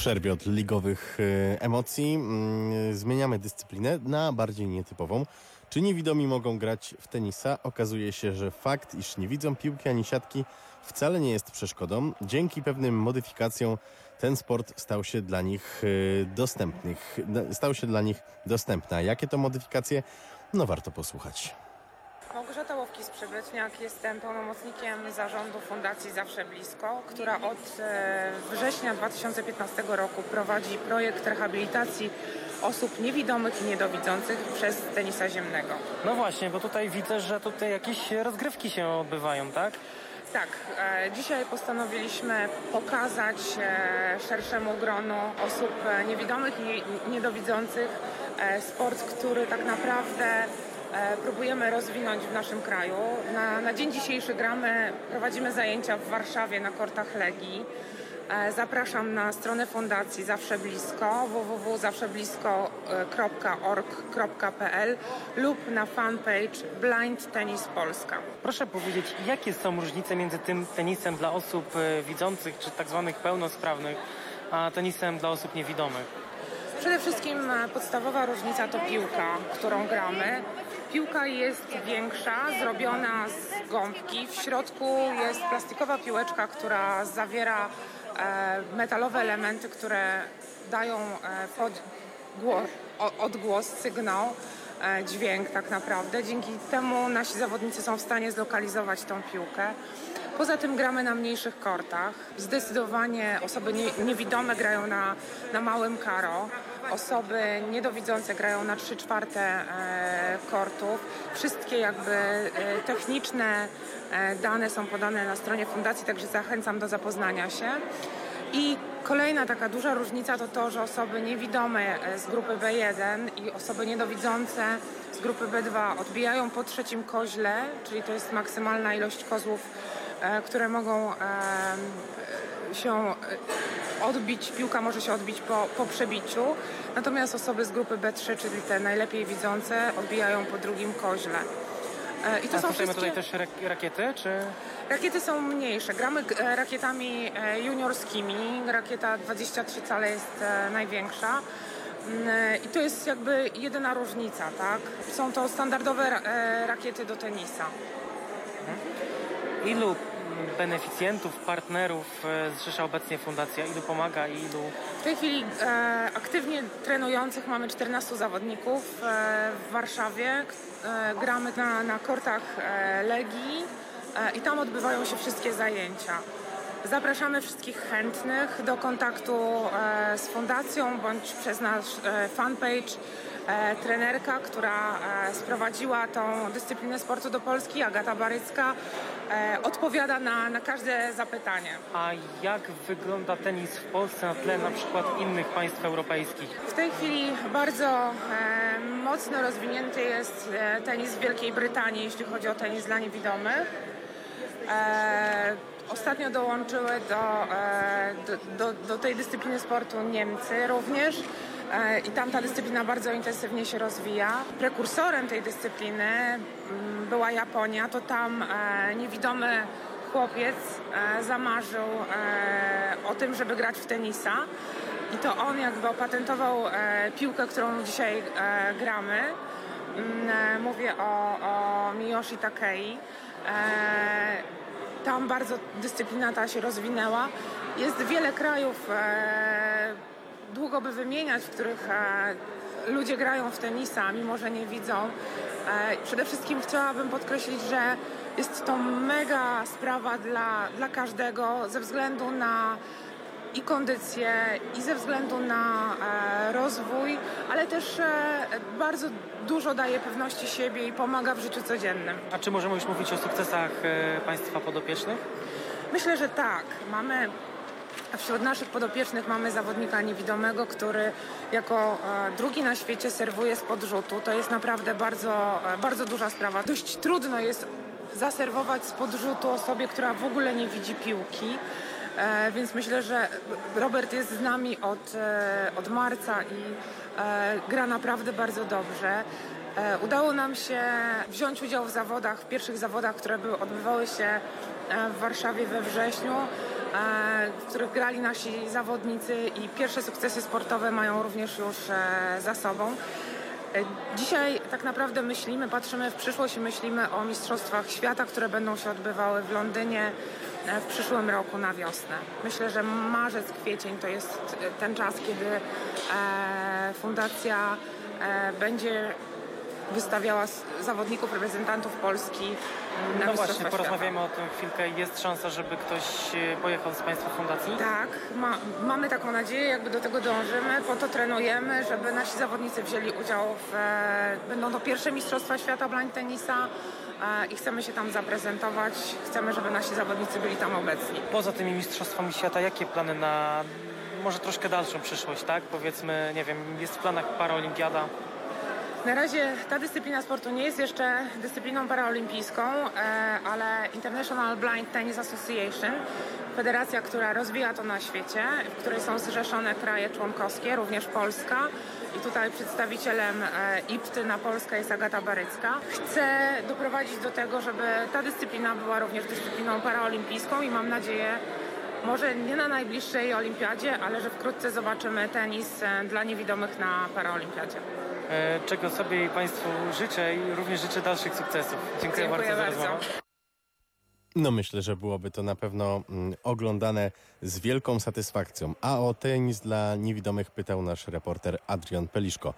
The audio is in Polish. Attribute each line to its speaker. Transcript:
Speaker 1: przerwie od ligowych e, emocji mm, zmieniamy dyscyplinę na bardziej nietypową. Czy niewidomi mogą grać w tenisa? Okazuje się, że fakt, iż nie widzą piłki ani siatki wcale nie jest przeszkodą. Dzięki pewnym modyfikacjom ten sport stał się dla nich e, dostępnych, stał się dla nich dostępny. A jakie to modyfikacje? No warto posłuchać.
Speaker 2: Małgorzata Łowkis-Przybletniak, jestem pełnomocnikiem zarządu Fundacji Zawsze Blisko, która od e, września 2015 roku prowadzi projekt rehabilitacji osób niewidomych i niedowidzących przez tenisa ziemnego.
Speaker 3: No właśnie, bo tutaj widzę, że tutaj jakieś rozgrywki się odbywają, tak?
Speaker 2: Tak, e, dzisiaj postanowiliśmy pokazać e, szerszemu gronu osób niewidomych i niedowidzących sport, który tak naprawdę próbujemy rozwinąć w naszym kraju. Na, na dzień dzisiejszy gramy, prowadzimy zajęcia w Warszawie na kortach Legii. E, Zapraszam na stronę fundacji Zawsze Blisko www.zawszeblisko.org.pl lub na fanpage Blind Tennis Polska.
Speaker 3: Proszę powiedzieć, jakie są różnice między tym tenisem dla osób e, widzących, czy tak zwanych pełnosprawnych, a tenisem dla osób niewidomych?
Speaker 2: Przede wszystkim e, podstawowa różnica to piłka, którą gramy. Piłka jest większa, zrobiona z gąbki. W środku jest plastikowa piłeczka, która zawiera e, metalowe elementy, które dają e, pod, odgłos, sygnał, e, dźwięk tak naprawdę. Dzięki temu nasi zawodnicy są w stanie zlokalizować tą piłkę. Poza tym gramy na mniejszych kortach. Zdecydowanie osoby nie, niewidome grają na, na małym karo. Osoby niedowidzące grają na 3 czwarte e, kortów. Wszystkie jakby e, techniczne e, dane są podane na stronie fundacji, także zachęcam do zapoznania się. I kolejna taka duża różnica to to, że osoby niewidome z grupy B1 i osoby niedowidzące z grupy B2 odbijają po trzecim koźle, czyli to jest maksymalna ilość kozłów, które mogą się odbić, piłka może się odbić po, po przebiciu, natomiast osoby z grupy B3, czyli te najlepiej widzące, odbijają po drugim koźle. E, I to
Speaker 3: A
Speaker 2: są wszystkie...
Speaker 3: tutaj też rak- rakiety, czy...
Speaker 2: Rakiety są mniejsze. Gramy e, rakietami e, juniorskimi. Rakieta 23 cale jest największa. Mm, I to jest jakby jedyna różnica, tak? Są to standardowe ra- rakiety do tenisa.
Speaker 3: Ilu beneficjentów, partnerów e, zrzesza obecnie fundacja? Ilu pomaga i ilu...
Speaker 2: W tej chwili e, aktywnie trenujących mamy 14 zawodników e, w Warszawie. E, gramy na, na kortach e, Legii e, i tam odbywają się wszystkie zajęcia. Zapraszamy wszystkich chętnych do kontaktu z fundacją bądź przez nasz fanpage. E, trenerka, która e, sprowadziła tą dyscyplinę sportu do Polski, Agata Barycka, e, odpowiada na, na każde zapytanie.
Speaker 3: A jak wygląda tenis w Polsce na tle na przykład innych państw europejskich?
Speaker 2: W tej chwili bardzo mocno rozwinięty jest tenis w Wielkiej Brytanii, jeśli chodzi o tenis dla niewidomych. E, ostatnio dołączyły do, e, do, do, do tej dyscypliny sportu Niemcy również. E, I tam ta dyscyplina bardzo intensywnie się rozwija. Prekursorem tej dyscypliny mm, była Japonia. To tam e, niewidomy chłopiec e, zamarzył o tym, żeby grać w tenisa. I to on jakby opatentował piłkę, którą dzisiaj gramy. Mm, Mówię o, o Miyoshi Takei. Tam bardzo dyscyplina ta się rozwinęła. Jest wiele krajów, długo by wymieniać, w których e, ludzie grają w tenisa, mimo że nie widzą. E, przede wszystkim chciałabym podkreślić, że jest to mega sprawa dla, dla każdego ze względu na i kondycję, i ze względu na e, rozwój, ale też e, bardzo dużo daje pewności siebie i pomaga w życiu codziennym.
Speaker 3: A czy możemy już mówić o sukcesach e, państwa podopiecznych?
Speaker 2: Myślę, że tak. Mamy wśród naszych podopiecznych mamy zawodnika niewidomego, który jako e, drugi na świecie serwuje z podrzutu. To jest naprawdę bardzo, e, bardzo duża sprawa. Dość trudno jest zaserwować z podrzutu osobie, która w ogóle nie widzi piłki. E, więc myślę, że Robert jest z nami od, od marca i gra naprawdę bardzo dobrze. Udało nam się wziąć udział w zawodach, w pierwszych zawodach, które były, odbywały się w Warszawie we wrześniu. W których grali nasi zawodnicy i pierwsze sukcesy sportowe mają również już e, za sobą. E, Dzisiaj tak naprawdę myślimy, patrzymy w przyszłość i myślimy o Mistrzostwach Świata, które będą się odbywały w Londynie e, w przyszłym roku na wiosnę. Myślę, że marzec, kwiecień to jest e, ten czas, kiedy e, fundacja e, będzie wystawiała zawodników, reprezentantów Polski na
Speaker 3: No właśnie,
Speaker 2: Świata.
Speaker 3: porozmawiamy o tym chwilkę. Jest szansa, żeby ktoś e, pojechał z Państwa fundacji?
Speaker 2: Tak, ma, mamy taką nadzieję, jakby do tego dążymy, po to trenujemy, żeby nasi zawodnicy wzięli udział w, e, będą to pierwsze Mistrzostwa Świata blind tenisa e, i chcemy się tam zaprezentować, chcemy, żeby nasi zawodnicy byli tam obecni.
Speaker 3: Poza tymi Mistrzostwami Świata, jakie plany na może troszkę dalszą przyszłość, tak? Powiedzmy, nie wiem, jest w planach paraolimpiada.
Speaker 2: Na razie ta dyscyplina sportu nie jest jeszcze dyscypliną paraolimpijską, e, ale International Blind Tennis Association, federacja, która rozwija to na świecie, w której są zrzeszone kraje członkowskie, również Polska. I tutaj przedstawicielem e, IPTY na Polskę jest Agata Barycka. Chce doprowadzić do tego, żeby ta dyscyplina była również dyscypliną paraolimpijską i mam nadzieję, może nie na najbliższej olimpiadzie, ale że wkrótce zobaczymy tenis e, dla niewidomych na paraolimpiadzie.
Speaker 3: E, Czego sobie i Państwu życzę i również życzę dalszych sukcesów. Dziękuję,
Speaker 2: Dziękuję
Speaker 3: bardzo za
Speaker 2: bardzo.
Speaker 3: rozmowę.
Speaker 1: No myślę, że byłoby to na pewno mm, oglądane z wielką satysfakcją. A o tenis dla niewidomych pytał nasz reporter Adrian Peliszko.